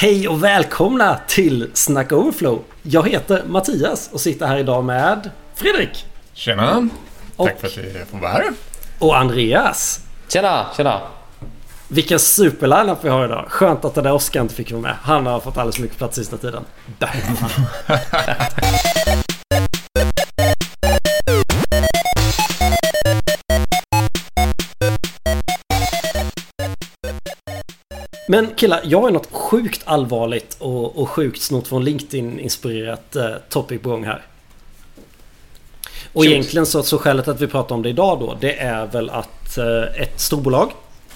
Hej och välkomna till Snack Overflow. Jag heter Mattias och sitter här idag med Fredrik. Tjena! Och- Tack för att vi får vara här. Och Andreas. Tjena, tjena. Vilken superlineup vi har idag. Skönt att den där Oskar inte fick vara med. Han har fått alldeles för mycket plats sista tiden. Men killar, jag har något sjukt allvarligt och, och sjukt snott från LinkedIn-inspirerat eh, topic på gång här. Och Shoot. egentligen så, så skälet att vi pratar om det idag då, det är väl att eh, ett storbolag,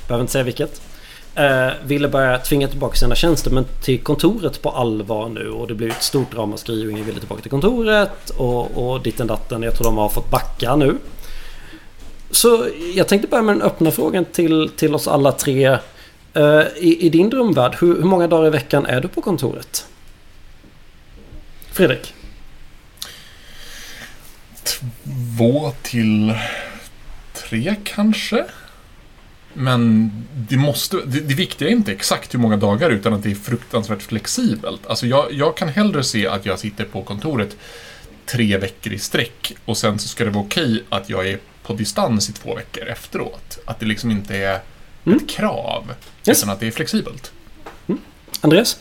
behöver inte säga vilket, eh, ville börja tvinga tillbaka sina tjänstemän till kontoret på allvar nu och det blev ett stort ramaskri och ingen ville tillbaka till kontoret och, och ditten datten. Jag tror de har fått backa nu. Så jag tänkte börja med den öppna frågan till, till oss alla tre. Eh, I, I din drömvärld, hur, hur många dagar i veckan är du på kontoret? Fredrik? Två till tre kanske? Men det, måste, det, det viktiga är inte exakt hur många dagar utan att det är fruktansvärt flexibelt. Alltså jag, jag kan hellre se att jag sitter på kontoret tre veckor i sträck och sen så ska det vara okej att jag är på distans i två veckor efteråt. Att det liksom inte är Mm. ett krav, Yes. utan att det är flexibelt. Andreas?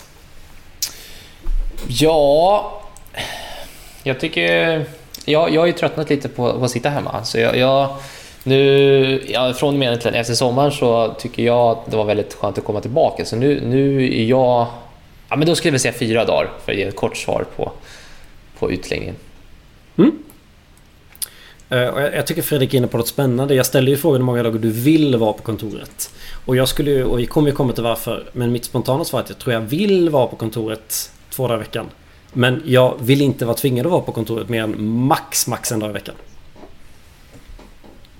Ja, jag tycker... Jag, jag har ju tröttnat lite på, på att sitta hemma. Så jag, jag, nu, ja, från och med egentligen efter sommaren så tycker jag att det var väldigt skönt att komma tillbaka. Så nu, nu är jag... Ja, men då skulle jag säga fyra dagar för att ge ett kort svar på, på utläggningen. Och Eh, jag, jag tycker Fredrik är inne på något spännande. Jag ställde ju frågan hur många dagar du vill vara på kontoret. Och jag skulle ju, och vi kommer ju komma till varför. Men mitt spontana svar är att jag tror jag vill vara på kontoret två dagar i veckan. Men jag vill inte vara tvingad att vara på kontoret mer än max, max en dag i veckan.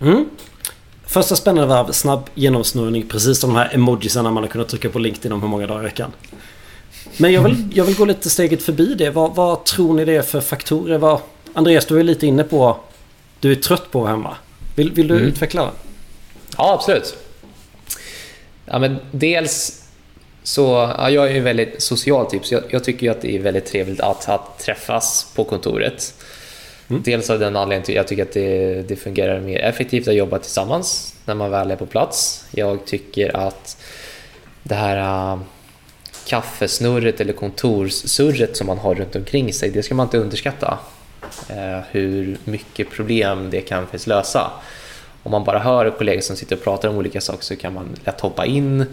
Mm. Första spännande varv, snabb genomsnurrning. Precis som de här emojisarna man har kunnat trycka på LinkedIn om hur många dagar i veckan. Men jag vill, jag vill gå lite steget förbi det. Vad, vad tror ni det är för faktorer? Vad, Andreas, du är lite inne på du är trött på hemma. Vill, vill du Mm. utveckla det? Ja, absolut. Ja, men dels så, ja, jag är ju väldigt social typ, så jag, jag tycker att det är väldigt trevligt att, att träffas på kontoret. Dels av den anledningen att jag tycker att det, det fungerar mer effektivt att jobba tillsammans när man väl är på plats. Jag tycker att det här äh, kaffesnurret eller kontorssurret som man har runt omkring sig, det ska man inte underskatta. Eh, hur mycket problem det kan faktiskt lösa. Om man bara hör kollegor som sitter och pratar om olika saker så kan man lätt hoppa in.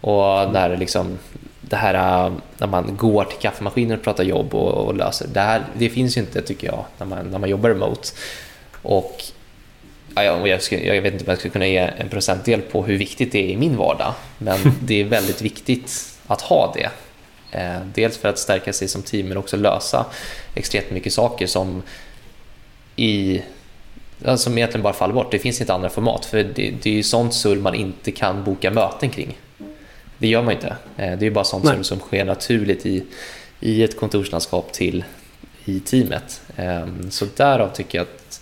Och när liksom, det här äh, när man går till kaffemaskinen och pratar jobb och, och löser, det, här, det finns ju inte tycker jag när man, när man jobbar remote. Och ja, jag, jag vet inte om jag skulle kunna ge en procentdel på hur viktigt det är i min vardag, men det är väldigt viktigt att ha det. Eh, dels för att stärka sig som team men också lösa extremt mycket saker som i som egentligen bara faller bort. Det finns inte andra format för det, det är ju sånt surr man inte kan boka möten kring. Det gör man inte. Eh, Det är ju bara sånt Nej. som sker naturligt i, i ett kontorslandskap till i teamet. Ehm, Så därav tycker jag att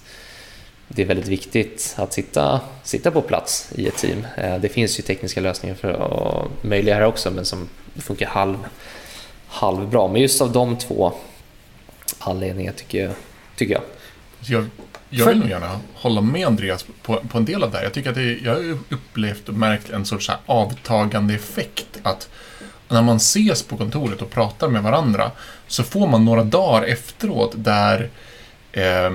det är väldigt viktigt att sitta, sitta på plats i ett team. Eh, Det finns ju tekniska lösningar för att möjliga här också men som funkar halv, halvbra. Men just av de två anledningarna tycker jag, tycker jag. Jag, jag vill nog gärna hålla med Andreas på, på en del av det här. Jag tycker att det, jag har upplevt och märkt en sorts här avtagande effekt. Att när man ses på kontoret och pratar med varandra så får man några dagar efteråt där eh,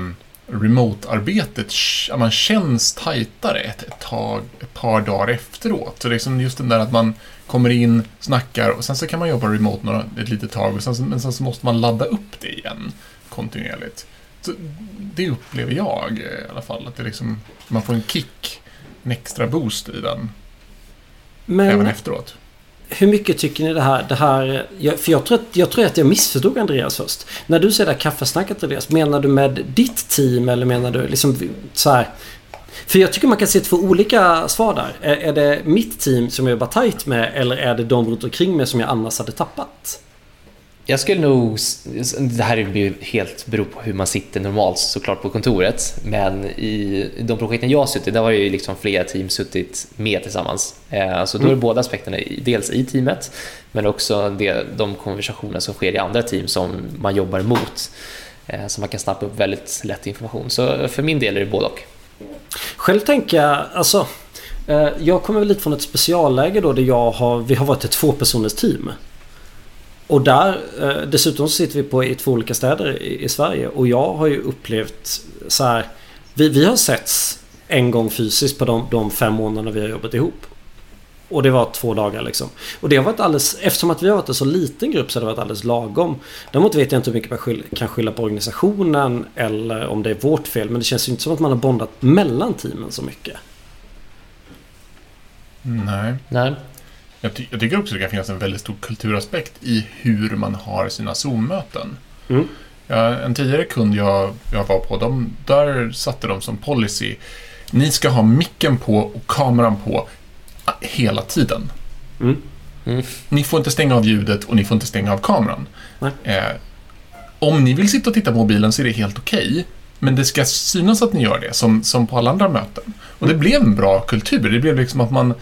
remote-arbetet man känns tajtare ett, ett, tag, ett par dagar efteråt. Så liksom just den där att man kommer in, snackar och sen så kan man jobba remote några, ett litet tag och sen, så- men sen så måste man ladda upp det igen kontinuerligt. Så det upplever jag eh, i alla fall. Att det liksom, man får en kick, en extra boost i den även Men efteråt. hur mycket tycker ni det här... Det här för jag tror, att, jag tror att jag missförstod Andreas först. När du säger det här kaffesnacket Andreas, menar du med ditt team eller menar du liksom så här... För jag tycker man kan se två olika svar där. Är, är det mitt team som jag jobbar tajt med eller är det de runt omkring mig som jag annars hade tappat? Jag skulle nog... Det här blir helt beror på hur man sitter normalt såklart på kontoret. Men i de projekten jag har suttit där har ju liksom flera team suttit med tillsammans. Eh, så då är det mm. båda aspekterna, dels i teamet men också de konversationer som sker i andra team som man jobbar mot. Eh, så man kan snappa upp väldigt lätt information. Så för min del är det både och. Själv tänker jag, alltså eh, jag kommer väl lite från ett specialläge då där jag har, vi har varit ett tvåpersoners team. Och där, eh, dessutom så sitter vi på i två olika städer i, Sverige och jag har ju upplevt så här. Vi, vi har setts en gång fysiskt på de, de fem månaderna vi har jobbat ihop. Och det var två dagar liksom. Och det har varit alldeles, eftersom att vi har varit en så liten grupp så har det varit alldeles lagom. Däremot vet jag inte hur mycket man skyll, kan skylla på organisationen eller om det är vårt fel. Men det känns ju inte som att man har bondat mellan teamen så mycket. Nej. Nej. Jag, ty jag, tycker också det kan finnas en väldigt stor kulturaspekt i hur man har sina Zoom-möten. Mm. Ja, en tidigare kund jag, jag var på, de, där satte de som policy ni ska ha micken på och kameran på hela tiden. Mm. Mm. Ni får inte stänga av ljudet och ni får inte stänga av kameran. Eh, om ni vill sitta och titta på mobilen så är det helt okej. Okay, men det ska synas att ni gör det, som, som på alla andra möten. Och det mm. blev en bra kultur. Det blev liksom att man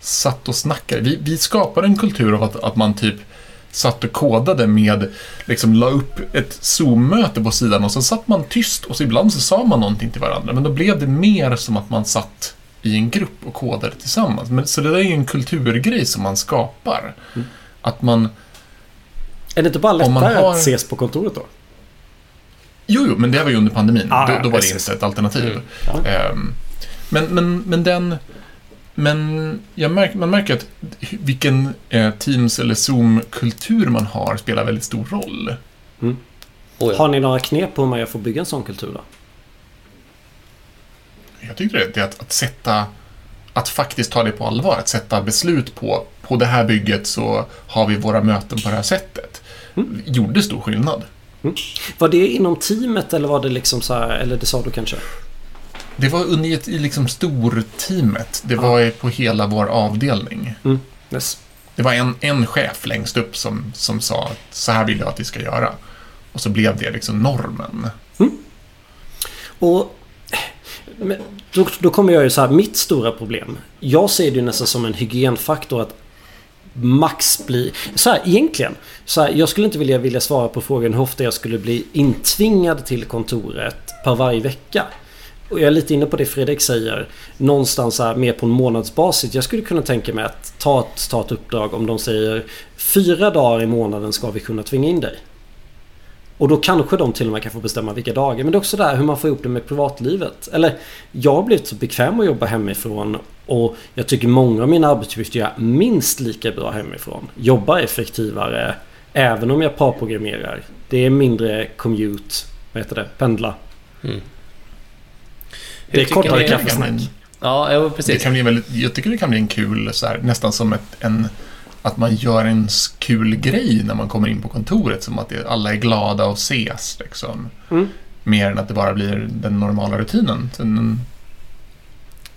satt och snackade. Vi, vi skapade en kultur av att, att man typ satt och kodade med, liksom la upp ett Zoom-möte på sidan och så satt man tyst och så ibland så sa man någonting till varandra. Men då blev det mer som att man satt i en grupp och kodade tillsammans. Men, så det där är ju en kulturgrej som man skapar. Mm. Att man... Är det inte bara lättare har... att ses på kontoret då? Jo, jo, men det var ju under pandemin. Ah, då, då var det inte ett alternativ. Mm. Um, men, men, men den... Men märker, man märker att vilken eh, Teams eller Zoom-kultur man har spelar väldigt stor roll. Mm. Oh ja. Har ni några knep på hur man får bygga en sån kultur då? Jag tycker det är att, att sätta att faktiskt ta det på allvar, att sätta beslut på på det här bygget så har vi våra möten på det här sättet. Mm. Gjorde stor skillnad. Mm. Var det inom teamet eller var det liksom så här, eller det sa du kanske? Det var i, ett, i liksom storteamet. Det var ah. på hela vår avdelning. Mm. Yes. Det var en, en chef längst upp som, som sa att så här vill jag att vi ska göra. Och så blev det liksom normen. Mm. Men då, då kommer jag ju så här, mitt stora problem. Jag ser det ju nästan som en hygienfaktor att max bli... Så här, egentligen. Så här, jag skulle inte vilja, vilja svara på frågan hur ofta jag skulle bli intvingad till kontoret per varje vecka. Och jag är lite inne på det Fredrik säger. Någonstans här, mer på en månadsbasis. Jag skulle kunna tänka mig att ta ett, ta ett uppdrag om de säger fyra dagar i månaden ska vi kunna tvinga in dig. Och då kanske de till och med kan få bestämma vilka dagar. Men det är också där hur man får ihop det med privatlivet. Eller jag har blivit så bekväm att jobba hemifrån. Och jag tycker många av mina arbetsuppgifter gör minst lika bra hemifrån. Jobbar effektivare. Även om jag parprogrammerar. Det är mindre commute. Vad heter det? Pendla. Mm. Det är kortare kaffesnack. Ja, precis. Det kan bli väldigt, jag tycker det kan bli en kul, så här, nästan som ett, en att man gör en kul grej när man kommer in på kontoret. Som att det, alla är glada och ses. Liksom. Mm. Mer än att det bara blir den normala rutinen. Sen,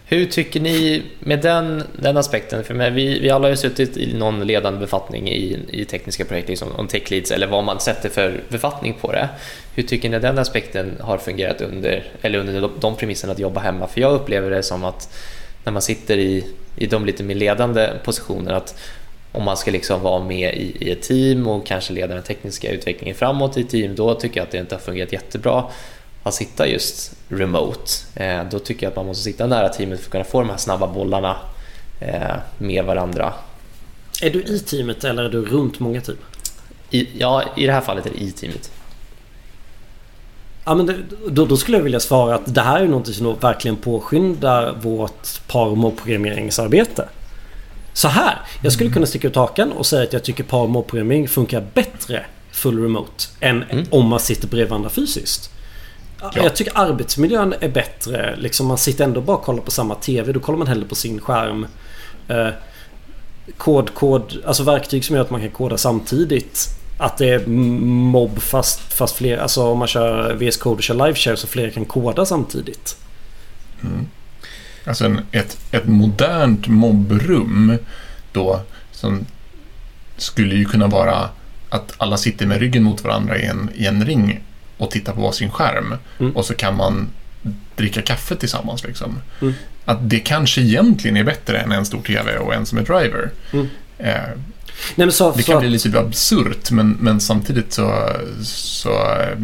hur tycker ni med den, den aspekten? För med, vi, vi alla har ju suttit i någon ledande befattning i, i tekniska projekt, liksom, om tech leads eller vad man sätter för befattning på det. Hur tycker ni den aspekten har fungerat under, eller under de, de premisserna att jobba hemma? För jag upplever det som att när man sitter i, i de lite mer ledande positionerna att om man ska liksom vara med i, i, ett team och kanske leda den tekniska utvecklingen framåt i ett team, då tycker jag att det inte har fungerat jättebra att sitta just remote. Eh, då tycker jag att man måste sitta nära teamet för att kunna få de här snabba bollarna eh, med varandra. Är du i teamet eller är du runt många team? I, ja, i det här fallet är det i teamet. Ja, men det, då, då, skulle jag vilja svara att det här är något som verkligen påskyndar vårt par och programmeringsarbete så här. Jag skulle kunna sticka ut hakan och säga att jag tycker parmobbprogrammering funkar bättre full remote än mm. om man sitter bredvid varandra fysiskt. Ja. Jag tycker arbetsmiljön är bättre. Liksom man sitter ändå bara och kollar på samma TV. Då kollar man hellre på sin skärm. Eh, kod, kod, alltså verktyg som gör att man kan koda samtidigt. Att det är mobb fast, fast fler, alltså om man kör VS Code och kör liveshare så fler kan koda samtidigt. Mm. Alltså en, ett, ett modernt mobbrum då som skulle ju kunna vara att alla sitter med ryggen mot varandra i en, i en ring och tittar på varsin skärm. Mm. Och så kan man dricka kaffe tillsammans. Liksom. Mm. Att det kanske egentligen är bättre än en stor TV och en som är driver. Mm. Eh, Nej, så, det så kan bli lite absurt, men, men samtidigt så, så... eh,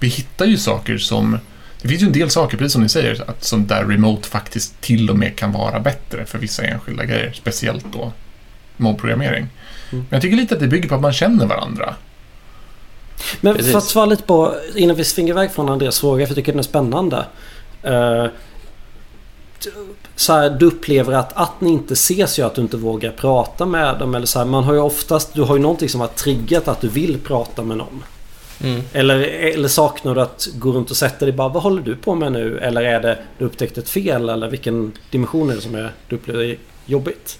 Vi hittar ju saker som... Det finns ju en del saker, precis som ni säger, att som där remote faktiskt till och med kan vara bättre för vissa enskilda grejer. Speciellt då mobbprogrammering. Mm. Men jag tycker lite att det bygger på att man känner varandra. Men Precis. för att svara lite på, innan vi svingar iväg från Andreas fråga, för jag tycker den är spännande. T- så här, du upplever att, att ni inte ses gör att du inte vågar prata med dem. Eller så här, man har ju oftast, du har ju någonting som har triggat att du vill prata med någon. Mm. Eller, eller saknar du att gå runt och sätta dig bara, vad håller du på med nu? Eller är det du upptäckt ett fel? Eller vilken dimension är det som är, du upplever jobbigt?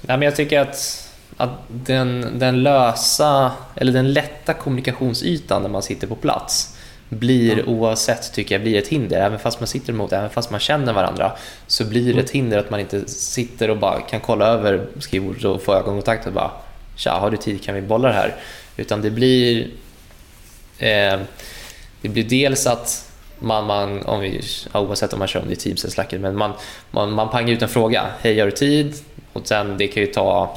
Nej, men jag tycker att, att den, den lösa, eller den lätta kommunikationsytan när man sitter på plats blir Ja. oavsett, tycker jag, blir ett hinder. Även fast man sitter emot, även fast man känner varandra, så blir det Mm. ett hinder att man inte sitter och bara kan kolla över skrivbordet och få ögonkontakt och bara Tja, har du tid? Kan vi bolla det här? Utan det blir eh, Det blir dels att man, man om vi, ja, oavsett om man kör om det är Teams eller Slack, men man, man, man pangar ut en fråga. Hej, har du tid? Och sen, det kan ju ta,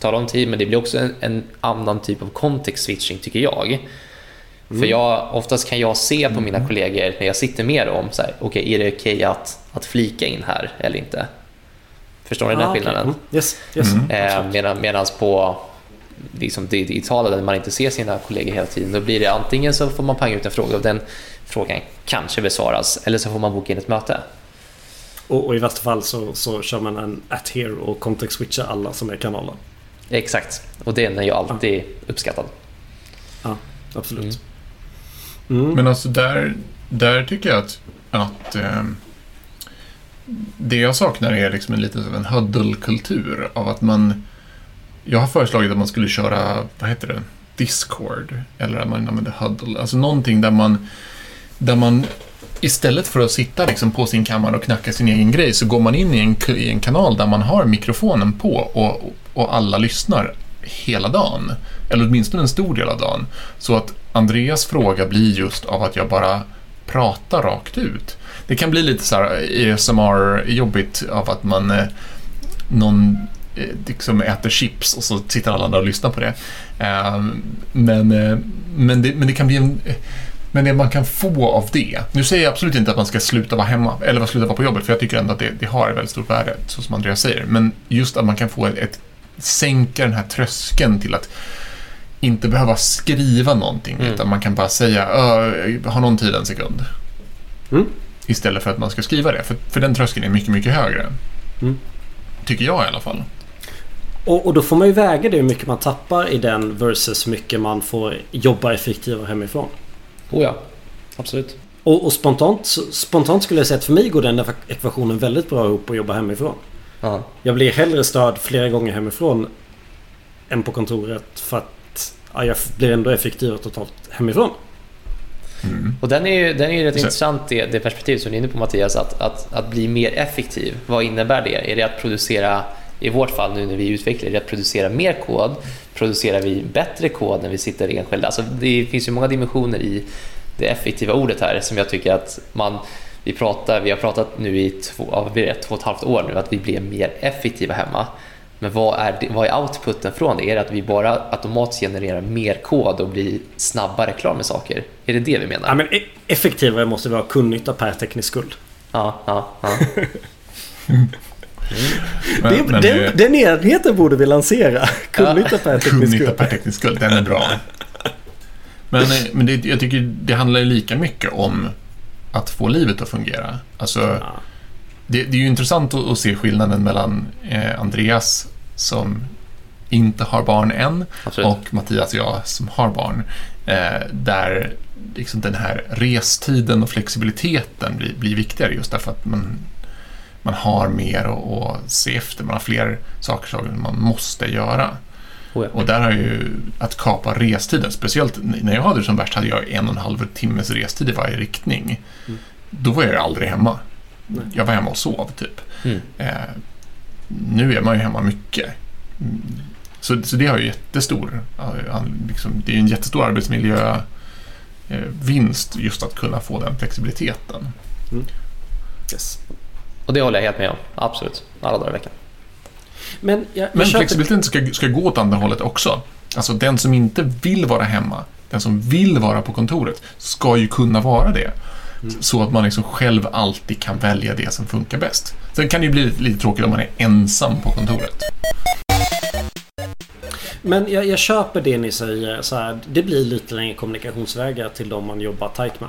ta lång tid, men det blir också en, en annan typ av context switching, tycker jag. För jag, oftast kan jag se på mina kollegor när jag sitter med dem, så här, okej, är det okej att, att flika in här eller inte? Förstår ni den Ah, okej. skillnaden? Mm. Yes, yes. Mm. Eh, medan, medans på liksom det digitala där man inte ser sina kollegor hela tiden, då blir det antingen så får man panga ut en fråga och den frågan kanske besvaras eller så får man boka in ett möte. Och, och i värsta fall så, så kör man en at here och context switchar alla som är kanaler. Exakt, och den är ju alltid uppskattad. Absolut. Mm. Men alltså där, där tycker jag att, att ehm, det jag saknar är liksom en lite av en huddle-kultur av att man... Jag har föreslagit att man skulle köra, vad heter det, Discord eller att man använder huddle. Alltså någonting där man, där man istället för att sitta liksom på sin kammare och knacka sin egen grej så går man in i en, i en kanal där man har mikrofonen på och, och alla lyssnar hela dagen. Eller åtminstone en stor del av dagen. Så att Andreas fråga blir just av att jag bara pratar rakt ut. Det kan bli lite så här ASMR-jobbigt av att man eh, någon liksom äter chips och så sitter alla andra och lyssnar på det. Eh, men, eh, men, det men det kan bli en... eh, Men det man kan få av det. Nu säger jag absolut inte att man ska sluta vara hemma eller sluta vara på jobbet för jag tycker ändå att det, det har ett väldigt stort värde, så som Andreas säger. Men just att man kan få ett, ett sänka den här tröskeln till att inte behöva skriva någonting Mm. utan man kan bara säga "Ö, har någon tid en sekund? Mm. Istället för att man ska skriva det. För, för den tröskeln är mycket, mycket högre. Mm. Tycker jag i alla fall. Och, och då får man ju väga det hur mycket man tappar i den versus hur mycket man får jobba effektivare hemifrån. Oh ja, absolut. Och, och spontant, spontant skulle jag säga att för mig går den ekvationen väldigt bra ihop att jobba hemifrån. Ja. Jag blir hellre störd flera gånger hemifrån än på kontoret för att ja, jag blir ändå effektivare totalt hemifrån. Mm. Och den är ju, den är ju rätt Så- intressant det, det perspektiv som du är inne på Mattias, att, att, att bli mer effektiv. Vad innebär det? Är det att producera, i vårt fall nu när vi utvecklar, det att producera mer kod? Producerar vi bättre kod när vi sitter enskilda? Alltså det finns ju många dimensioner i det effektiva ordet här som jag tycker att man vi, pratar, vi har pratat nu i två, ja, det, två och ett halvt år nu att vi blir mer effektiva hemma. Men vad är, det, vad är outputen från det? Är det att vi bara automatiskt genererar mer kod och blir snabbare klar med saker? Är det det vi menar? Ja, men e- effektivare måste vara kundnytta per teknisk skuld. Ja, ja, ja. Men, det, men, den, eh, den enheten borde vi lansera. Kundnytta per teknisk skuld. per teknisk skuld, den är bra. Men, eh, men det, jag tycker det handlar ju lika mycket om att få livet att fungera. Alltså, Ja. det, det är ju intressant att, att se skillnaden mellan eh, Andreas som inte har barn än absolut. och Mattias och jag som har barn. Eh, där liksom den här restiden och flexibiliteten blir, blir viktigare just därför att man, man har mer att, se efter. Man har fler saker som man måste göra. Oh ja. Och där har ju att kapa restiden, speciellt när jag hade det som värst hade jag en och en halv timmes restid i varje riktning. Mm. Då var jag aldrig hemma. Nej. Jag var hemma och sov typ. Mm. Eh, nu är man ju hemma mycket. Mm. Så, så det har ju jättestor, liksom, det är en jättestor arbetsmiljövinst just att kunna få den flexibiliteten. Mm. Yes. Och det håller jag helt med om. Absolut. Alla dagar i veckan. Men, jag, jag Men flexibiliteten ska, ska gå åt andra hållet också. Alltså den som inte vill vara hemma, den som vill vara på kontoret, ska ju kunna vara det. Mm. Så att man liksom själv alltid kan välja det som funkar bäst. Sen kan det ju bli lite tråkigt om man är ensam på kontoret. Men jag, jag köper det ni säger. Så här, det blir lite längre kommunikationsvägar till de man jobbar tajt med.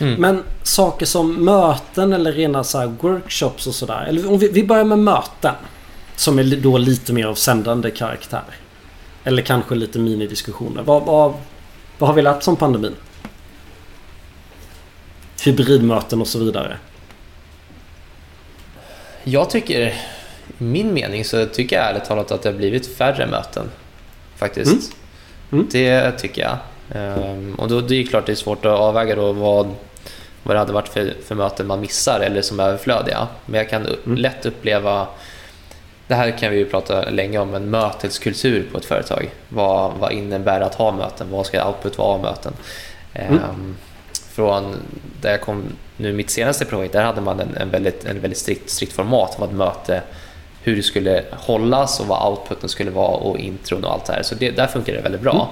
Mm. Men saker som möten eller rena så workshops och sådär. Eller om vi, vi börjar med möten. Som är då lite mer av sändande karaktär. Eller kanske lite minidiskussioner. Vad, vad, vad har vi lärt oss om pandemin? Hybridmöten och så vidare. Jag tycker, i min mening så tycker jag ärligt talat att det har blivit färre möten. Faktiskt. Mm. Mm. Det tycker jag. Um, och då det är klart det är svårt att avväga då vad, vad det hade varit för, för möten man missar eller som är överflödiga. Men jag kan mm. lätt uppleva det här kan vi ju prata länge om, en möteskultur på ett företag. Vad, vad innebär att ha möten? Vad ska output vara av möten? Mm. Um, från där jag kom nu mitt senaste projekt, där hade man en, en väldigt, en väldigt strikt, strikt format vad ett möte, hur det skulle hållas och vad outputen skulle vara och intron och allt det här. Så det, där funkar det väldigt bra. Mm.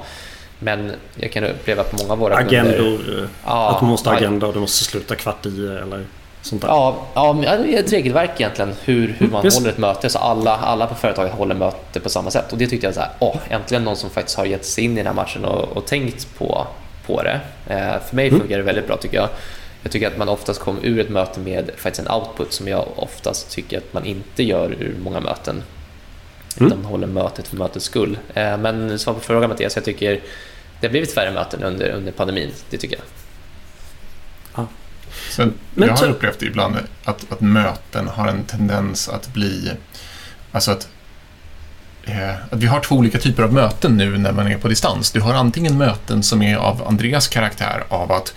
Men jag kan uppleva på många av våra Agendor, kunder... Ja, att du måste ha agenda och du måste sluta kvart i eller sånt där. Ja, ja det är ett regelverk egentligen hur, hur man mm, håller ett möte så alla, alla på företaget håller möte på samma sätt. Och det tyckte jag så här, åh, äntligen någon som faktiskt har gett sig in i den här matchen och, och tänkt på, på det. Eh, för mig mm. funkar det väldigt bra tycker jag. Jag tycker att man oftast kommer ur ett möte med faktiskt en output som jag oftast tycker att man inte gör ur många möten. Mm. Utan man håller mötet för mötets skull. Eh, men svar på frågan Mattias, jag tycker det har blivit färre möten under, under pandemin. Det tycker jag. Ja. Sen, jag har upplevt ibland att, att möten har en tendens att bli... Alltså att Eh, att vi har två olika typer av möten nu när man är på distans. Du har antingen möten som är av Andreas karaktär av att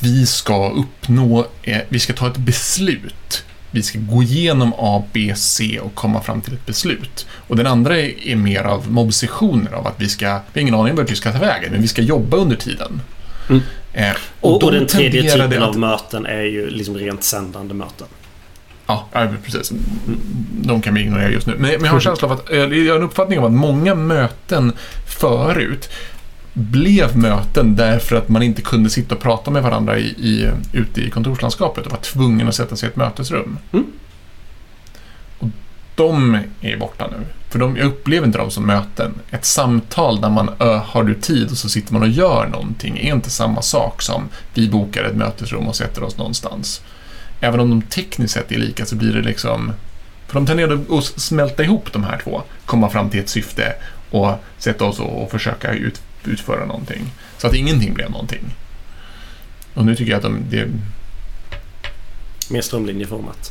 vi ska uppnå, eh, vi ska ta ett beslut. Vi ska gå igenom A, B, C och komma fram till ett beslut. Och den andra är, är mer av mobbsessioner av att vi ska, vi har ingen aning om vart vi ska ta vägen, men vi ska jobba under tiden. Mm. Eh, och, och, och den tredje typen att, av möten är ju liksom rent sändande möten. Ja, precis. De kan vi ignorera just nu. Men, jag har en känsla av att, jag har en uppfattning om att många möten förut blev möten därför att man inte kunde sitta och prata med varandra i, i, ute i kontorslandskapet och var tvungen att sätta sig i ett mötesrum. Mm. Och de är borta nu. För de, jag upplever inte dem som möten. Ett samtal där man ö, har du tid och så sitter man och gör någonting är inte samma sak som vi bokar ett mötesrum och sätter oss någonstans även om de tekniskt sett är lika så blir det liksom... För de tenderar att smälta ihop de här två, komma fram till ett syfte och sätta oss och, försöka ut, utföra någonting. Så att ingenting blev någonting. Och nu tycker jag att de... Det... Mer strömlinjeformat.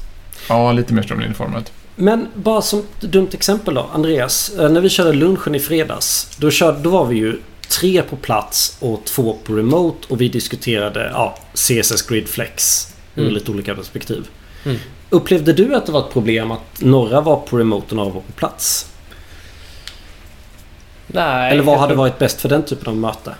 Ja, lite mer strömlinjeformat. Men bara som dumt exempel då, Andreas. Eh, när vi körde lunchen i fredags. Då, körde, då var vi ju tre på plats och två på remote och vi diskuterade ja, CSS Grid Flex ur mm. lite olika perspektiv. Mm. Upplevde du att det var ett problem att några var på remote och några var på plats? Nej. Eller vad hade varit bäst för den typen av möte?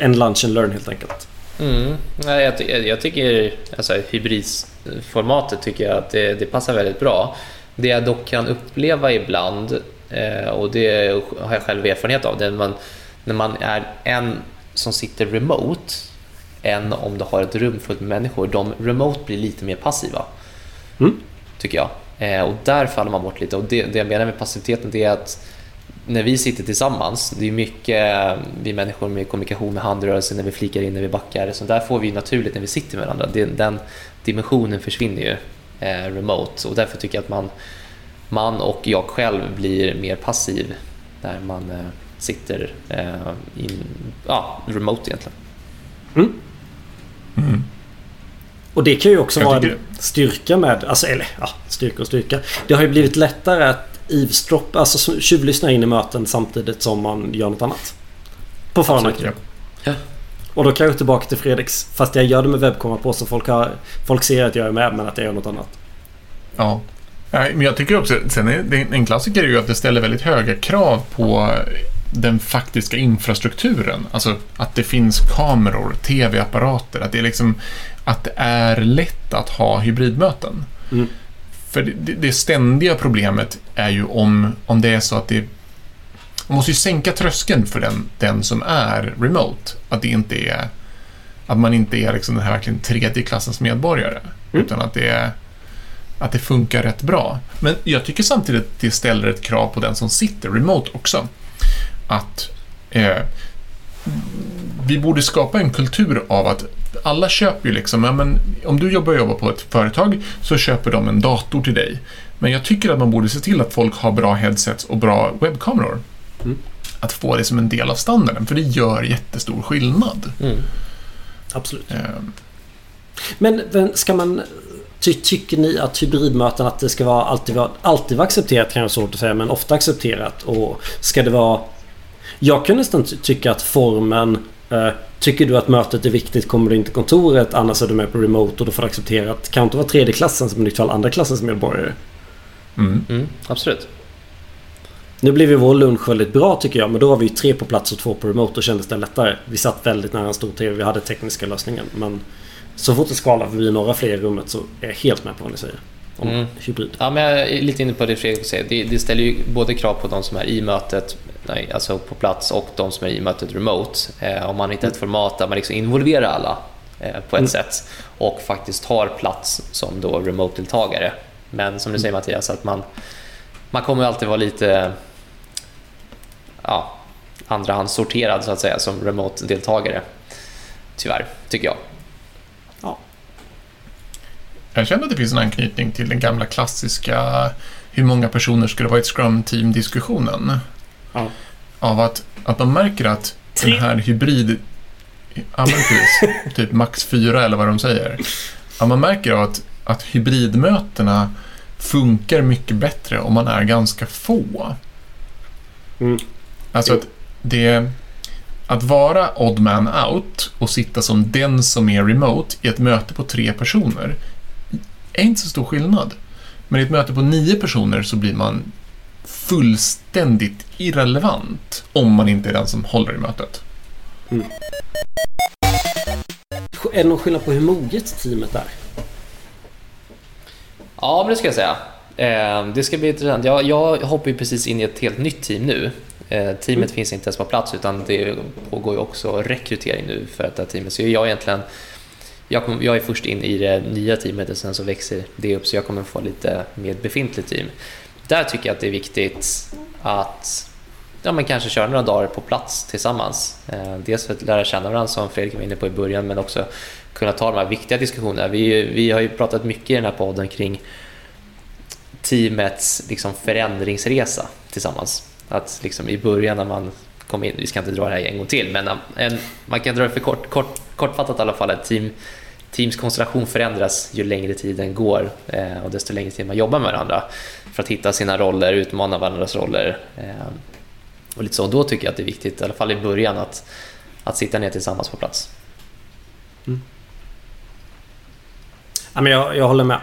En lunch and learn helt enkelt. Mm. Nej, jag, jag, tycker alltså, hybridformatet tycker jag att det, det, passar väldigt bra. Det jag dock kan uppleva ibland, eh, och det har jag själv erfarenhet av, det är när man, när man är en som sitter remote än om du har ett rum fullt med människor. De remote blir lite mer passiva, mm. tycker jag. Eh, och där faller man bort lite. Och det, det jag menar med passiviteten det är att när vi sitter tillsammans, det är mycket vi människor med kommunikation med handrörelser när vi flikar in, när vi backar. Så där får vi naturligt när vi sitter med varandra. Den, den dimensionen försvinner ju eh, remote och därför tycker jag att man, man och jag själv blir mer passiv när man eh, sitter eh, in, ja, remote egentligen. Mm. Mm. Och det kan ju också vara en styrka med, alltså eller ja, styrka och styrka. Det har ju blivit lättare att eavesdroppa, alltså tjuvlyssna in i möten samtidigt som man gör något annat. På förhand. Ja. ja. Och då kan jag gå tillbaka till Fredriks. Fast jag gör det med webbkamera på så folk, har, folk ser att jag är med men att jag gör något annat. Ja. Nej, men jag tycker också, sen är det, en klassiker är ju att det ställer väldigt höga krav på den faktiska infrastrukturen. Alltså att det finns kameror, tv-apparater, att det är liksom att det är lätt att ha hybridmöten. Mm. För det, det ständiga problemet är ju om, om det är så att det man måste ju sänka tröskeln för den, den som är remote. Att det inte är att man inte är liksom den här verkligen tredje klassens medborgare. Mm. Utan att det är att det funkar rätt bra. Men jag tycker samtidigt att det ställer ett krav på den som sitter remote också. Att eh, vi borde skapa en kultur av att alla köper ju liksom, ja, men om du jobbar, jobbar på ett företag så köper de en dator till dig. Men jag tycker att man borde se till att folk har bra headsets och bra webbkameror. Mm. Att få det som en del av standarden, för det gör jättestor skillnad. Mm. Absolut. Eh, Men ska man... Ty, tycker ni att hybridmöten att det ska vara alltid, vara alltid vara accepterat kan jag svårt att säga men ofta accepterat och ska det vara... Jag kan nästan ty- tycka att formen eh, Tycker du att mötet är viktigt kommer du inte till kontoret annars är du med på remote och då får du acceptera att kan inte vara tredje klassens men i fall andra klassens medborgare. Mm. Mm, absolut. Nu blev ju vår lunch väldigt bra tycker jag men då var vi ju tre på plats och två på remote och kändes det lättare. Vi satt väldigt nära en stor TV, vi hade tekniska lösningen men så fort det skalar förbi några fler i rummet så är jag helt med på vad ni säger. Om Mm. hybrid. Ja, men jag är lite inne på det Fredrik säger. Det, det ställer ju både krav på de som är i mötet, nej, alltså på plats, och de som är i mötet remote. Eh, om man hittar ett format där man liksom involverar alla eh, på ett Mm. sätt och faktiskt tar plats som då remote-deltagare. Men som du säger Mattias, att man, man kommer ju alltid vara lite ja, andrahandssorterad så att säga som remote-deltagare. Tyvärr, tycker jag. Jag känner att det finns en anknytning till den gamla klassiska hur många personer skulle vara i ett Scrum-team-diskussionen. Ja. Av att, att man märker att den här hybrid... Ja, men precis. typ max fyra eller vad de säger. Ja, man märker att, att hybridmötena funkar mycket bättre om man är ganska få. Mm. Alltså att det... Att vara odd man out och sitta som den som är remote i ett möte på tre personer är inte så stor skillnad. Men i ett möte på nio personer så blir man fullständigt irrelevant om man inte är den som håller i mötet. Är det någon skillnad på hur moget teamet är? Ja, men det ska jag säga. Eh, det ska bli intressant. Jag, jag hoppar ju precis in i ett helt nytt team nu. Eh, teamet finns inte ens på plats utan det pågår ju också rekrytering nu för detta teamet. Så jag egentligen jag, kom, jag är först in i det nya teamet och sen så växer det upp så jag kommer få lite mer befintligt team. Där tycker jag att det är viktigt att ja, men kanske köra några dagar på plats tillsammans. Eh, dels för att lära känna varandra som Fredrik var inne på i början men också kunna ta de här viktiga diskussionerna. Vi, vi har ju pratat mycket i den här podden kring teamets liksom förändringsresa tillsammans. Att liksom i början när man kom in, vi ska inte dra det här en gång till, men en, man kan dra det för kort, kort, kortfattat i alla fall, att team, teams konstellation förändras ju längre tiden går eh, och desto längre tid man jobbar med varandra för att hitta sina roller, utmana varandras roller. Eh, och lite så. Då tycker jag att det är viktigt, i alla fall i början, att, att sitta ner tillsammans på plats. Mm. Ja, men jag, jag håller med.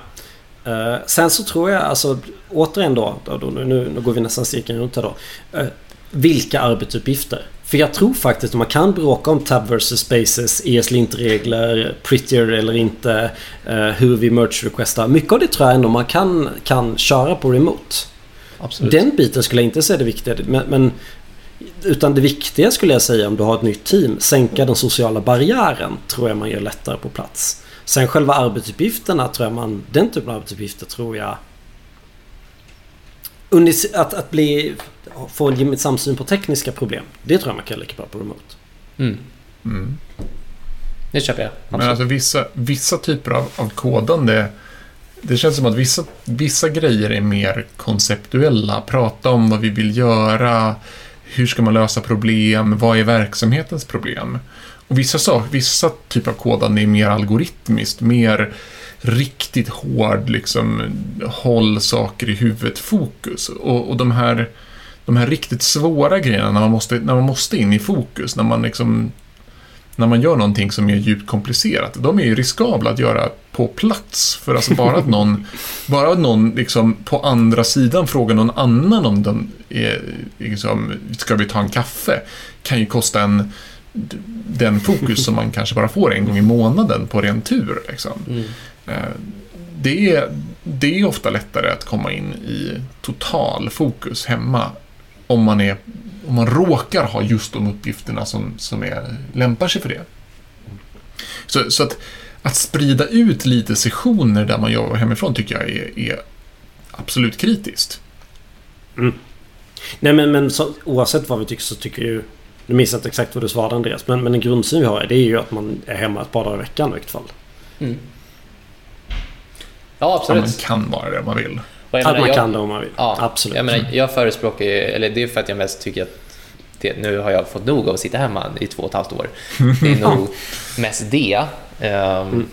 Eh, sen så tror jag alltså återigen då, då, då nu, nu går vi nästan cirkeln runt här då. Eh, vilka arbetsuppgifter? För jag tror faktiskt att man kan bråka om Tab vs Spaces, ESLint-regler, Prettier eller inte, eh, hur vi merge requestar. Mycket av det tror jag ändå man kan, kan köra på remote. Absolut. Den biten skulle jag inte säga det viktiga. Men, men, utan det viktiga skulle jag säga om du har ett nytt team. Sänka den sociala barriären tror jag man gör lättare på plats. Sen själva arbetsuppgifterna tror jag man... Den typen av arbetsuppgifter tror jag... Att, att bli... Få en gemensam syn på tekniska problem. Det tror jag man kan lika bra på remote. Mm, Mm. det köper jag. Men Absolut. alltså vissa, vissa typer av, av kodande, det känns som att vissa, vissa grejer är mer konceptuella. Prata om vad vi vill göra, hur ska man lösa problem, vad är verksamhetens problem? Och vissa, sak, vissa typer av kodande är mer algoritmiskt, mer riktigt hård, liksom, håll saker i huvudet, fokus. Och, och de här de här riktigt svåra grejerna när man måste, när man måste in i fokus, när man liksom när man gör någonting som är djupt komplicerat, de är ju riskabla att göra på plats. För alltså bara att någon, bara att någon liksom på andra sidan frågar någon annan om de är, liksom, ska vi ta en kaffe, kan ju kosta en den fokus som man kanske bara får en gång i månaden på ren tur. Liksom. Mm. Eh, det, är, det är ofta lättare att komma in i total fokus hemma om man, är, om man råkar ha just de uppgifterna som, som är, lämpar sig för det. Så, så att, att sprida ut lite sessioner där man jobbar hemifrån tycker jag är, är absolut kritiskt. Mm. Nej men, men så, oavsett vad vi tycker så tycker ju nu minns jag inte exakt vad du svarade Andreas. Men, men en grundsyn vi har det är ju att man är hemma ett par dagar i veckan i vilket fall. Mm. Ja, absolut. Ja, man kan vara det om man vill. att man jag, kan det om man vill. Ja, absolut. Jag, menar, jag förespråkar ju, eller det är för att jag mest tycker att det, nu har jag fått nog av att sitta hemma i två och ett halvt år. Det är nog mest det. Um, mm.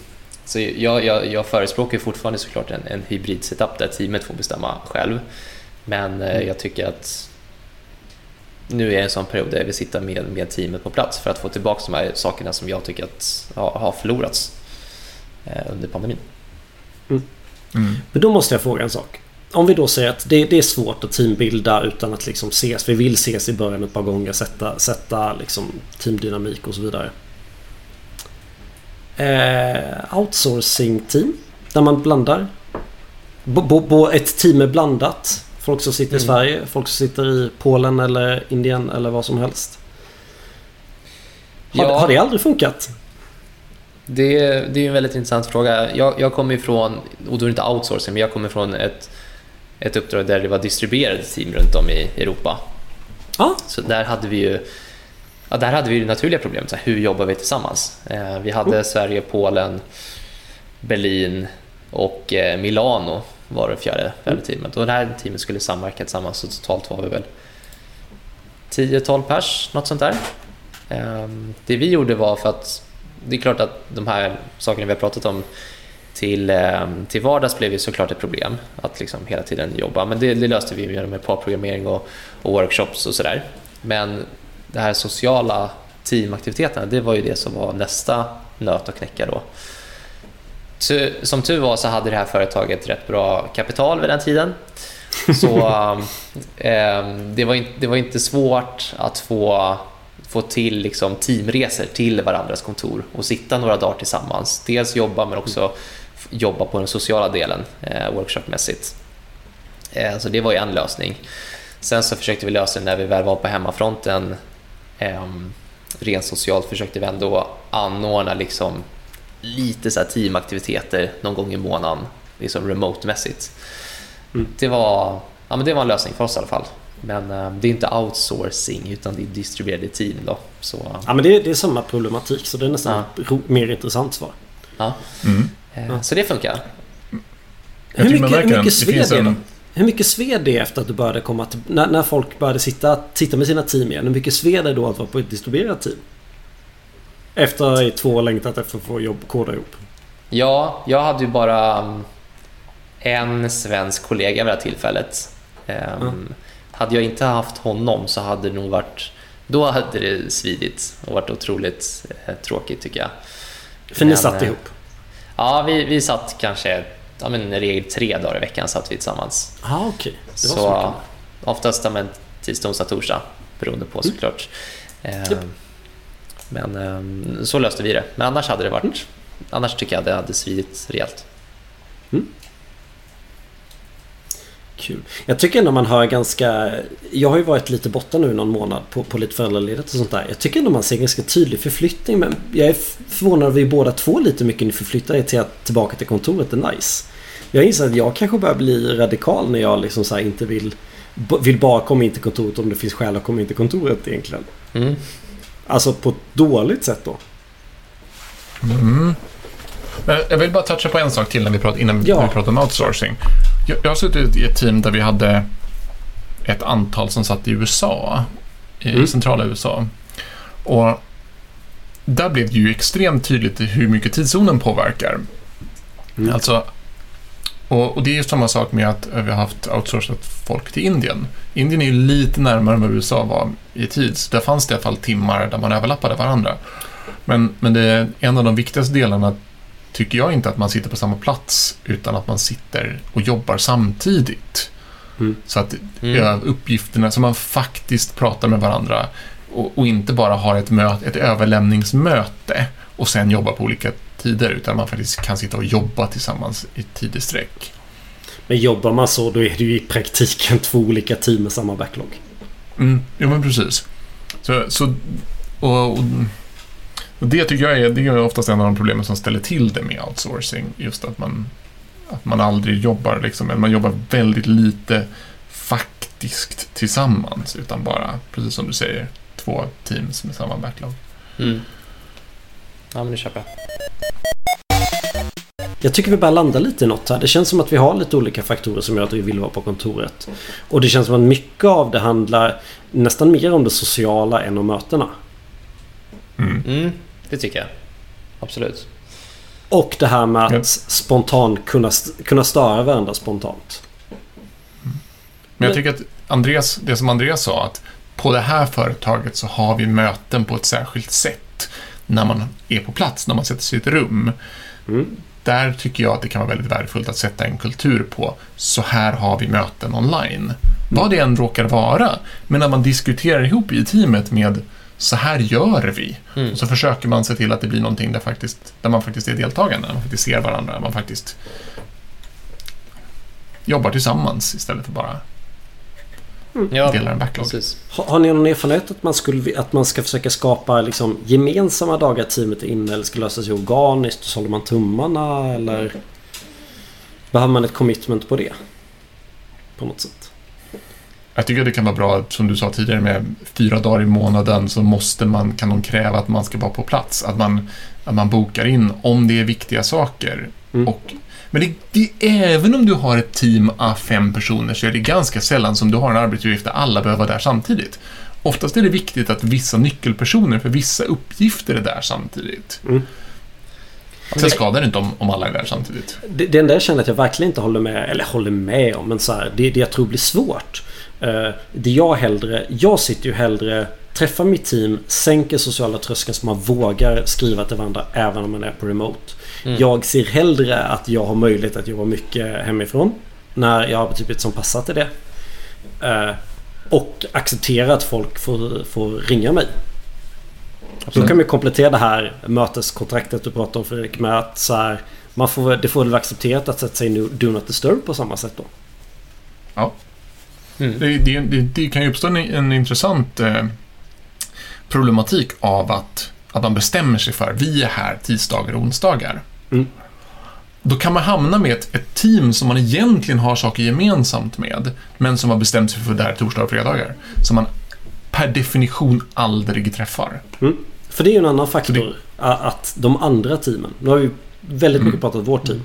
Så jag, jag, jag förespråkar fortfarande såklart en, en hybrid setup där teamet får bestämma själv. Men eh, mm. jag tycker att nu är det en sån period där jag vill sitta med, med teamet på plats för att få tillbaka de här sakerna som jag tycker att har, har förlorats eh, under pandemin. Mm. Mm. Men då måste jag fråga en sak. Om vi då säger att det, det, är svårt att teambilda utan att liksom ses. Vi vill ses i början ett par gånger, sätta, sätta liksom teamdynamik och så vidare. Eh, outsourcing-team där man blandar. Bo, bo, ett team är blandat. Folk som sitter i mm. Sverige, folk som sitter i Polen eller Indien eller vad som helst. Har, ja. har det aldrig funkat? Det, det är en väldigt intressant fråga. Jag, jag kommer ifrån, och då är det inte outsourcing, men jag kommer från ett, ett uppdrag där det var distribuerade team runt om i Europa. Ah. Så där hade vi ju ja, där hade vi det naturliga problemet, så här, hur jobbar vi tillsammans? Eh, vi hade mm. Sverige, Polen, Berlin och eh, Milano var det fjärde, fjärde mm. teamet. Och det här teamet skulle samverka tillsammans så totalt var vi väl 10-12 pers, något sånt där. Ehm, det vi gjorde var för att det är klart att de här sakerna vi har pratat om till, ehm, till vardags blev ju såklart ett problem att liksom hela tiden jobba, men det, det löste vi med parprogrammering och, och workshops och sådär. Men det här sociala teamaktiviteterna, det var ju det som var nästa nöt att knäcka då som tur var så hade det här företaget rätt bra kapital vid den tiden. Så eh, det, var inte, det var inte svårt att få, få till liksom, teamresor till varandras kontor och sitta några dagar tillsammans. Dels jobba men också jobba på den sociala delen eh, workshopmässigt. Eh, så det var ju en lösning. Sen så försökte vi lösa det när vi väl var på hemmafronten. Eh, rent socialt försökte vi ändå anordna liksom lite så teamaktiviteter någon gång i månaden, liksom remote-mässigt. Mm. Det, var, ja, men det var en lösning för oss i alla fall. Men uh, det är inte outsourcing utan det är distribuerade team. Då, så. Ja, men det är, det är samma problematik så det är nästan ja. mer intressant svar. Ja. Mm. Uh, så det funkar. Hur mycket, hur mycket sved är det? Hur mycket sved det efter att du började komma till, när, när folk började sitta, sitta med sina team igen? Hur mycket sved är då att vara på ett distribuerat team? Efter två år längtat efter att få jobb koda ihop. Ja, jag hade ju bara um, en svensk kollega vid det här tillfället. Mm. Hade jag inte haft honom så hade det nog varit... Då hade det svidit och varit otroligt eh, tråkigt tycker jag. För ni satt eh, ihop? Ja, vi, vi satt kanske ja, men regel tre dagar i veckan satt vi tillsammans. Ah, okay. så, så oftast ja, men, tisdag, onsdag, torsdag beroende på mm. såklart. Mm. Yep. Men ehm, så löste vi det. Men annars hade det varit... Mm. Annars tycker jag det hade svidit rejält. Mm. Kul. Jag tycker ändå man hör ganska... Jag har ju varit lite borta nu någon månad på, på lite föräldraledighet och sånt där. Jag tycker ändå man ser ganska tydlig förflyttning. Men jag är förvånad över att vi båda två lite mycket ni förflyttar er till att tillbaka till kontoret är nice. Jag inser att jag kanske börjar bli radikal när jag liksom så inte vill... Vill bara komma in till kontoret om det finns skäl att komma in till kontoret egentligen. Mm. Alltså på ett dåligt sätt då. Mm. Men jag vill bara toucha på en sak till när vi pratar, innan ja. vi pratar om outsourcing. Jag, jag har suttit i ett team där vi hade ett antal som satt i USA, i mm. centrala USA. Och där blev det ju extremt tydligt hur mycket tidszonen påverkar. Mm. Alltså, och, och, det är ju samma sak med att vi har haft outsourcat folk till Indien. Indien är ju lite närmare än vad USA var i tid, så där fanns det i alla fall timmar där man överlappade varandra. Men, men det är en av de viktigaste delarna tycker jag inte att man sitter på samma plats utan att man sitter och jobbar samtidigt. Mm. Så att Mm. uppgifterna, så man faktiskt pratar med varandra och, och inte bara har ett, möte, ett överlämningsmöte och sen jobbar på olika tider utan man faktiskt kan sitta och jobba tillsammans i tid i sträck. Men jobbar man så då är det ju i praktiken två olika team med samma backlog. Mm, jo men precis. Så, så, och, och, och det tycker jag är, det är oftast en av de problemen som ställer till det med outsourcing. Just att man, att man aldrig jobbar, liksom, eller man jobbar väldigt lite faktiskt tillsammans. Utan bara, precis som du säger, två teams med samma backlog. Mm. Ja, men det köper jag. Jag tycker vi börjar landa lite i något här. Det känns som att vi har lite olika faktorer som gör att vi vill vara på kontoret. Och det känns som att mycket av det handlar nästan mer om det sociala än om mötena. Mm. Mm, det tycker jag. Absolut. Och det här med att Ja. spontant kunna, kunna störa varandra spontant. Men jag tycker att Andreas, det som Andreas sa, att på det här företaget så har vi möten på ett särskilt sätt när man är på plats, när man sätter sig i ett rum. Mm. Där tycker jag att det kan vara väldigt värdefullt att sätta en kultur på. Så här har vi möten online. Vad det än råkar vara. Men när man diskuterar ihop i teamet med så här gör vi. Mm. Och så försöker man se till att det blir någonting där, faktiskt, där man faktiskt är deltagande, man faktiskt ser varandra, man faktiskt jobbar tillsammans istället för bara Ja, delar en backlog. precis. Har, har ni någon erfarenhet att man, skulle, att man ska försöka skapa liksom gemensamma dagar teamet är inne eller ska lösa sig organiskt? Och så håller man tummarna eller? Behöver man ett commitment på det? På något sätt. Jag tycker att det kan vara bra, som du sa tidigare, med fyra dagar i månaden så måste man, kan de kräva att man ska vara på plats. Att man, att man bokar in om det är viktiga saker. Mm. Och, men det, det, även om du har ett team av fem personer så är det ganska sällan som du har en arbetsuppgift där alla behöver vara där samtidigt. Oftast är det viktigt att vissa nyckelpersoner för vissa uppgifter är där samtidigt. Mm. Sen skadar det inte om, om alla är där samtidigt. Det, det enda jag känner att jag verkligen inte håller med, eller håller med om, men så här, det, det jag tror blir svårt. Eh, det jag hellre, jag sitter ju hellre, träffar mitt team, sänker sociala tröskeln så man vågar skriva till varandra även om man är på remote. Mm. Jag ser hellre att jag har möjlighet att jobba mycket hemifrån. När jag har typ som passar till det. Eh, och acceptera att folk får, får ringa mig. Då kan vi komplettera det här möteskontraktet du pratade om Fredrik med att så här, man får, det får väl vara accepterat att sätta sig i Do Not Disturb på samma sätt då. Mm. Det, det, det, det kan ju uppstå en, en intressant eh, problematik av att, att man bestämmer sig för vi är här tisdagar och onsdagar. Mm. Då kan man hamna med ett, ett team som man egentligen har saker gemensamt med, men som har bestämt sig för vara där torsdagar och fredagar. Som man per definition aldrig träffar. För det är ju en annan faktor. A- Att de andra teamen. Nu har vi väldigt mycket Mm. pratat vårt team.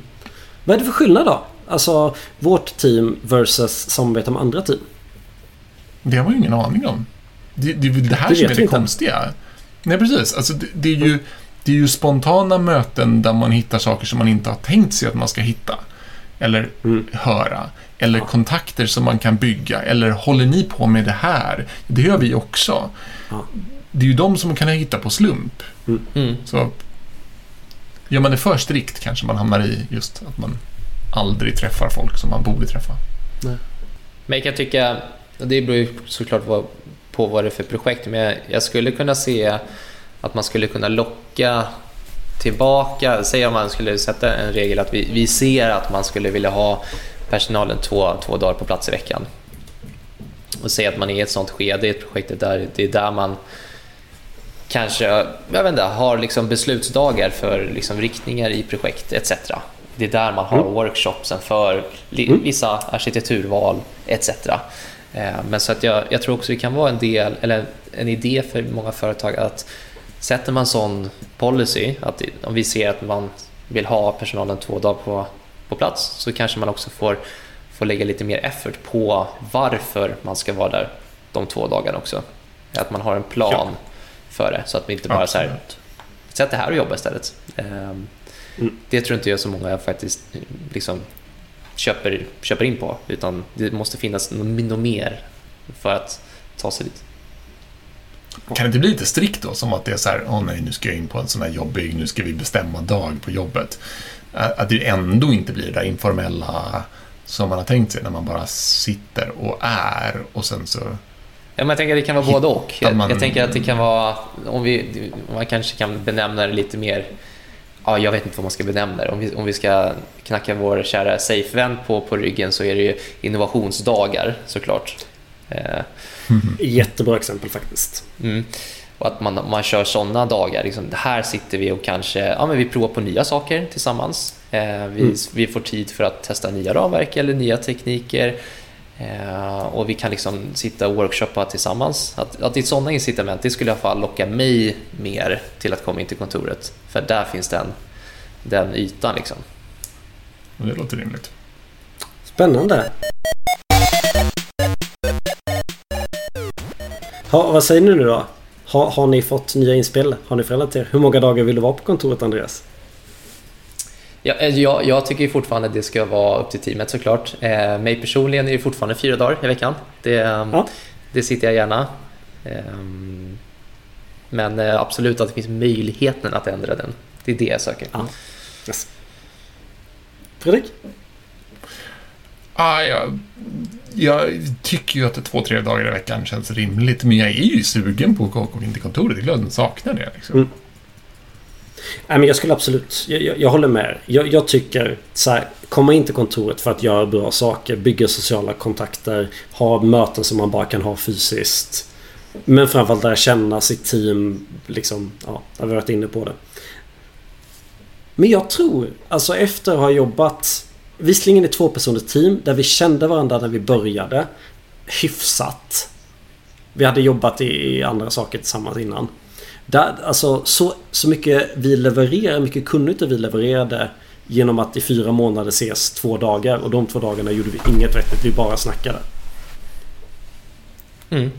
Vad är det för skillnad då? Alltså vårt team versus samarbete med andra team. Det har man ju ingen aning om. Det, det det här Det som är det konstiga. Nej, precis. Alltså, det, det, är ju, det är ju spontana möten där man hittar saker som man inte har tänkt sig att man ska hitta. Eller Mm. höra. Eller Ja. kontakter som man kan bygga. Eller håller ni på med det här? Det gör vi också. Ja. Det är ju de som man kan hitta på slump. Mm. Så gör man det för strikt kanske man hamnar i just att man aldrig träffar folk som man borde träffa. Men jag kan tycka, det beror ju såklart på, på vad det är för projekt, men jag, jag skulle kunna se att man skulle kunna locka tillbaka, säg om man skulle sätta en regel att vi, vi ser att man skulle vilja ha personalen två, två dagar på plats i veckan. Och säga att man är i ett sånt skede i ett projekt där det är där man kanske jag vet inte, har liksom beslutsdagar för liksom riktningar i projekt etc. Det är där man har Mm. workshopsen för Mm. vissa arkitekturval etc. Eh, Men så att jag, jag tror också det kan vara en del, eller en idé för många företag att sätter man sån policy, att om vi ser att man vill ha personalen två dagar på, på plats så kanske man också får, får lägga lite mer effort på varför man ska vara där de två dagarna också. Att man har en plan för det så att vi inte bara så här, Absolut. sätt det här och jobba istället. Ehm, Mm. Det tror inte jag så många faktiskt liksom köper, köper in på utan det måste finnas något mer för att ta sig dit. Kan det inte bli lite strikt då? Som att det är så här, åh nej, nu ska jag in på en sån här jobbig, nu ska vi bestämma dag på jobbet. Att det ändå inte blir det där informella som man har tänkt sig när man bara sitter och är och sen så... Ja, men jag tänker att det kan vara både och. Jag, jag tänker att det kan vara, om vi, man kanske kan benämna det lite mer, ja, jag vet inte vad man ska benämna det. Om vi, om vi ska knacka vår kära safe-vän på, på ryggen så är det ju innovationsdagar såklart. Eh, Jättebra exempel faktiskt. Mm. Och att man, man kör sådana dagar. Liksom, här sitter vi och kanske ja, men vi provar på nya saker tillsammans. Eh, vi, Mm. vi får tid för att testa nya ramverk eller nya tekniker. Eh, och vi kan liksom sitta och workshoppa tillsammans. Att, att det är sådana incitament, det skulle i alla fall locka mig mer till att komma in till kontoret. För där finns den, den ytan liksom. Det låter rimligt. Spännande. Ha, vad säger ni nu då? Ha, har ni fått nya inspel? Har ni förändrat er? Hur många dagar vill du vara på kontoret Andreas? Ja, eh, jag, jag tycker fortfarande att det ska vara upp till teamet såklart. Eh, mig personligen är det fortfarande fyra dagar i veckan. Det, Ja. det sitter jag gärna. Ehm, men eh, absolut att det finns möjligheten att ändra den. Det är det jag söker. Yes. Fredrik? Ah, jag, jag tycker ju att två, tre dagar i veckan känns rimligt, men jag är ju sugen på att gå in till kontoret. Det är klart jag saknar det. Liksom. Mm. Nej, men jag skulle absolut... Jag, jag, jag håller med. Jag, jag tycker så här, komma in till kontoret för att göra bra saker, bygga sociala kontakter, ha möten som man bara kan ha fysiskt. Men framförallt lära känna sitt team. Liksom, ja, jag har varit inne på det. Men jag tror, alltså efter att ha jobbat Visserligen i två personers team där vi kände varandra när vi började hyfsat. Vi hade jobbat i, andra saker tillsammans innan. Där, alltså, så, så mycket vi levererar, mycket kunnigt vi levererade genom att i fyra månader ses två dagar och de två dagarna gjorde vi inget vettigt, vi bara snackade. Mm.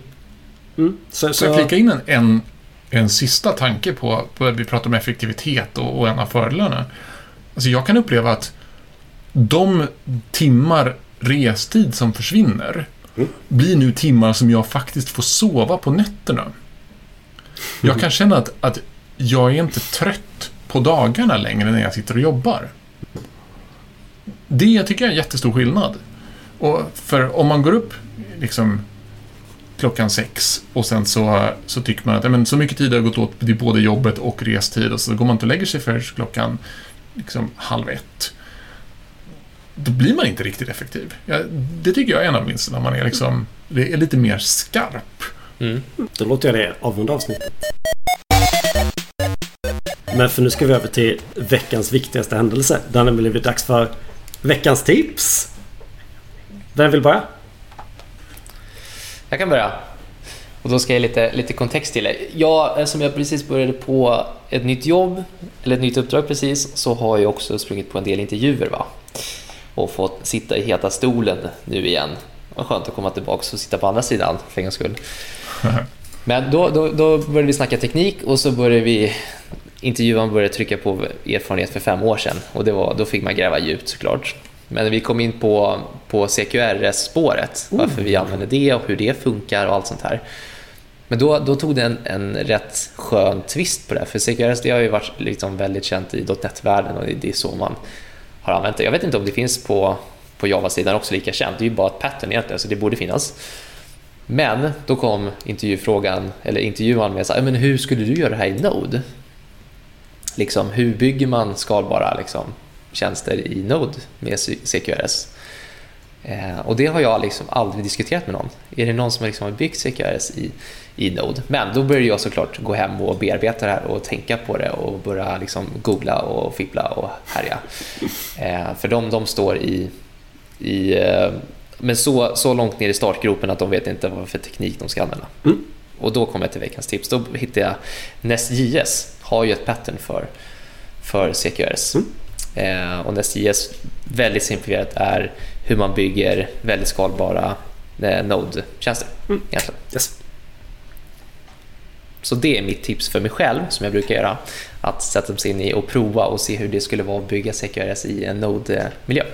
Mm. Så, Så jag flika in en, en, en sista tanke på, på vi pratar om effektivitet och, och en av fördelarna. Alltså jag kan uppleva att de timmar restid som försvinner Mm. blir nu timmar som jag faktiskt får sova på nätterna. Jag kan känna att, att jag är inte trött på dagarna längre när jag sitter och jobbar. Det tycker jag är en jättestor skillnad. Och för om man går upp liksom klockan sex och sen så, så tycker man att men, så mycket tid har gått åt till både jobbet och restid och så går man inte och lägger sig förrän klockan liksom, halv ett. Då blir man inte riktigt effektiv. Ja, det tycker jag är en av vinsterna. Man är, liksom, det är lite mer skarp. Mm. Då låter jag det avrunda avsnittet. Men för nu ska vi över till veckans viktigaste händelse. Det blivit dags för veckans tips. Vem vill börja? Jag kan börja. Och då ska jag ge lite, lite kontext till det. Jag, som jag precis började på ett nytt jobb, eller ett nytt uppdrag precis, så har jag också sprungit på en del intervjuer. Va? Och fått sitta i heta stolen nu igen. Vad skönt att komma tillbaka och sitta på andra sidan för en gångs skull. Men då, då, då började vi snacka teknik och så började vi intervjuaren började trycka på erfarenhet för fem år sedan och det var, då fick man gräva djupt såklart. Men vi kom in på, på CQRS-spåret, varför vi använder det och hur det funkar och allt sånt här. Men då, då tog det en, en rätt skön twist på det, för CQRS det har ju varit liksom väldigt känt i .NET-världen och det, det är så man har använt det. Jag vet inte om det finns på, på Java-sidan också lika känt, det är ju bara ett pattern egentligen, så det borde finnas. Men då kom intervjufrågan, eller intervjuaren med så här, men hur skulle du göra det här i Node? Liksom, hur bygger man skalbara liksom, tjänster i Node med CQRS? Eh, och det har jag liksom aldrig diskuterat med någon. Är det någon som liksom har byggt CQRS i, i Node? Men då började jag såklart gå hem och bearbeta det här och tänka på det och börja liksom googla och fippla och härja. Eh, för de, de står i, i eh, men så, så långt ner i startgropen att de vet inte vad för teknik de ska använda. Mm. Och då kommer jag till veckans tips. Då hittade jag NestJS har ju ett pattern för, för CQRS. Mm. Eh, och NestJS, väldigt simplifierat, är hur man bygger väldigt skalbara eh, Node-tjänster. Mm. Yes. Så det är mitt tips för mig själv, som jag brukar göra. Att sätta sig in i och prova och se hur det skulle vara att bygga CQRS i en Node-miljö.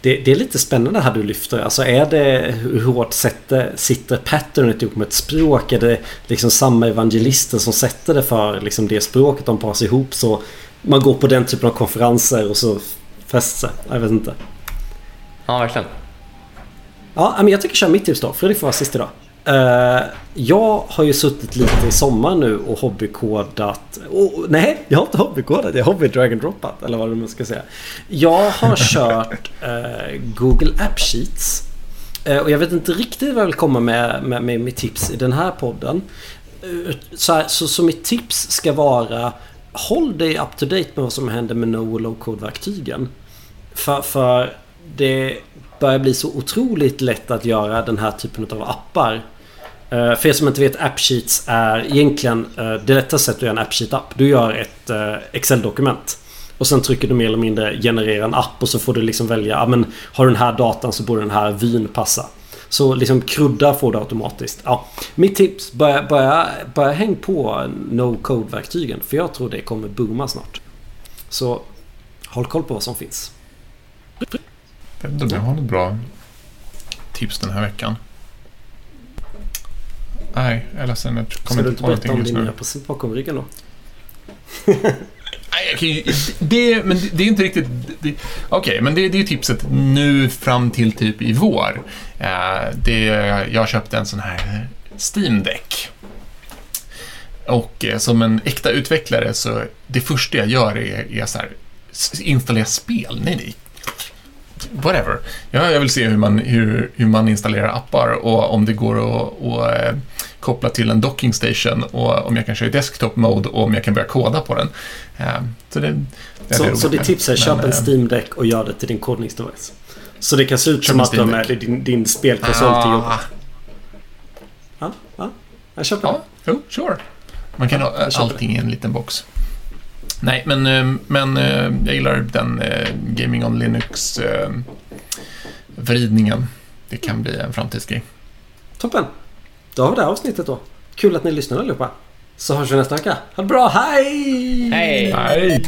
det, det, är lite spännande här du lyfter. Alltså är det hur hårt sätter, sitter patternet ihop med ett språk? Är det liksom samma evangelister som sätter det för liksom det språket de parar ihop så man går på den typen av konferenser och så fäster sig? Jag vet inte. Ja, verkligen. Ja, men jag tycker köra mitt tips då. Fredrik får vara sist idag. Uh, jag har ju suttit lite i sommar nu och hobbykodat. Oh, nej, jag har inte hobbykodat. Jag har hobby drag and droppat. Eller vad man ska säga. Jag har kört uh, Google App Sheets. Uh, och jag vet inte riktigt vad jag vill komma med, med, med, med tips i den här podden. Så, här, så, så mitt tips ska vara Håll dig up to date med vad som händer med no och low code verktygen. För, för det börjar bli så otroligt lätt att göra den här typen av appar. Eh, för er som inte vet, AppSheets är egentligen eh, det lättaste sättet att göra en AppSheet-app. Du gör ett eh, Excel-dokument. Och sen trycker du mer eller mindre generera en app och så får du liksom välja, ja men har du den här datan så borde den här vyn passa. Så liksom krudda får du automatiskt. Ja, mitt tips, börja, börja, börja häng på no-code-verktygen. För jag tror det kommer booma snart. Så håll koll på vad som finns. Jag har något bra tips den här veckan. Nej, jag är ledsen. Jag kommer inte på någonting just nu. Ska du inte berätta om din nya present bakom ryggen då? Nej, det, men det är inte riktigt... Okej, okay, men det, det är tipset nu fram till typ i vår. Uh, det, jag köpte en sån här Steam Deck. Och uh, som en äkta utvecklare så det första jag gör är, är så här, installera spel. Nej, nej, whatever. Ja, jag vill se hur man, hur, hur man installerar appar och om det går att, eh, koppla till en docking station och om jag kan köra i desktop mode och om jag kan börja koda på den. Eh, så det, det så, så ditt tips är köp en eh, Steam Deck och gör det till din kodningsdevice? Så det kan se ut som att du har med din, din spelkonsol ah. till jobbet? Ja, ja. Jag köper ja, oh, sure. Man kan ha allting i en liten box. Nej, men, eh, men jag gillar den Gaming on Linux-vridningen. Det kan bli en framtidsgrej. Toppen! Då har vi det här avsnittet då. Kul att ni lyssnade allihopa. Så hörs vi nästa vecka. Ha det bra, hej! Hej! hej.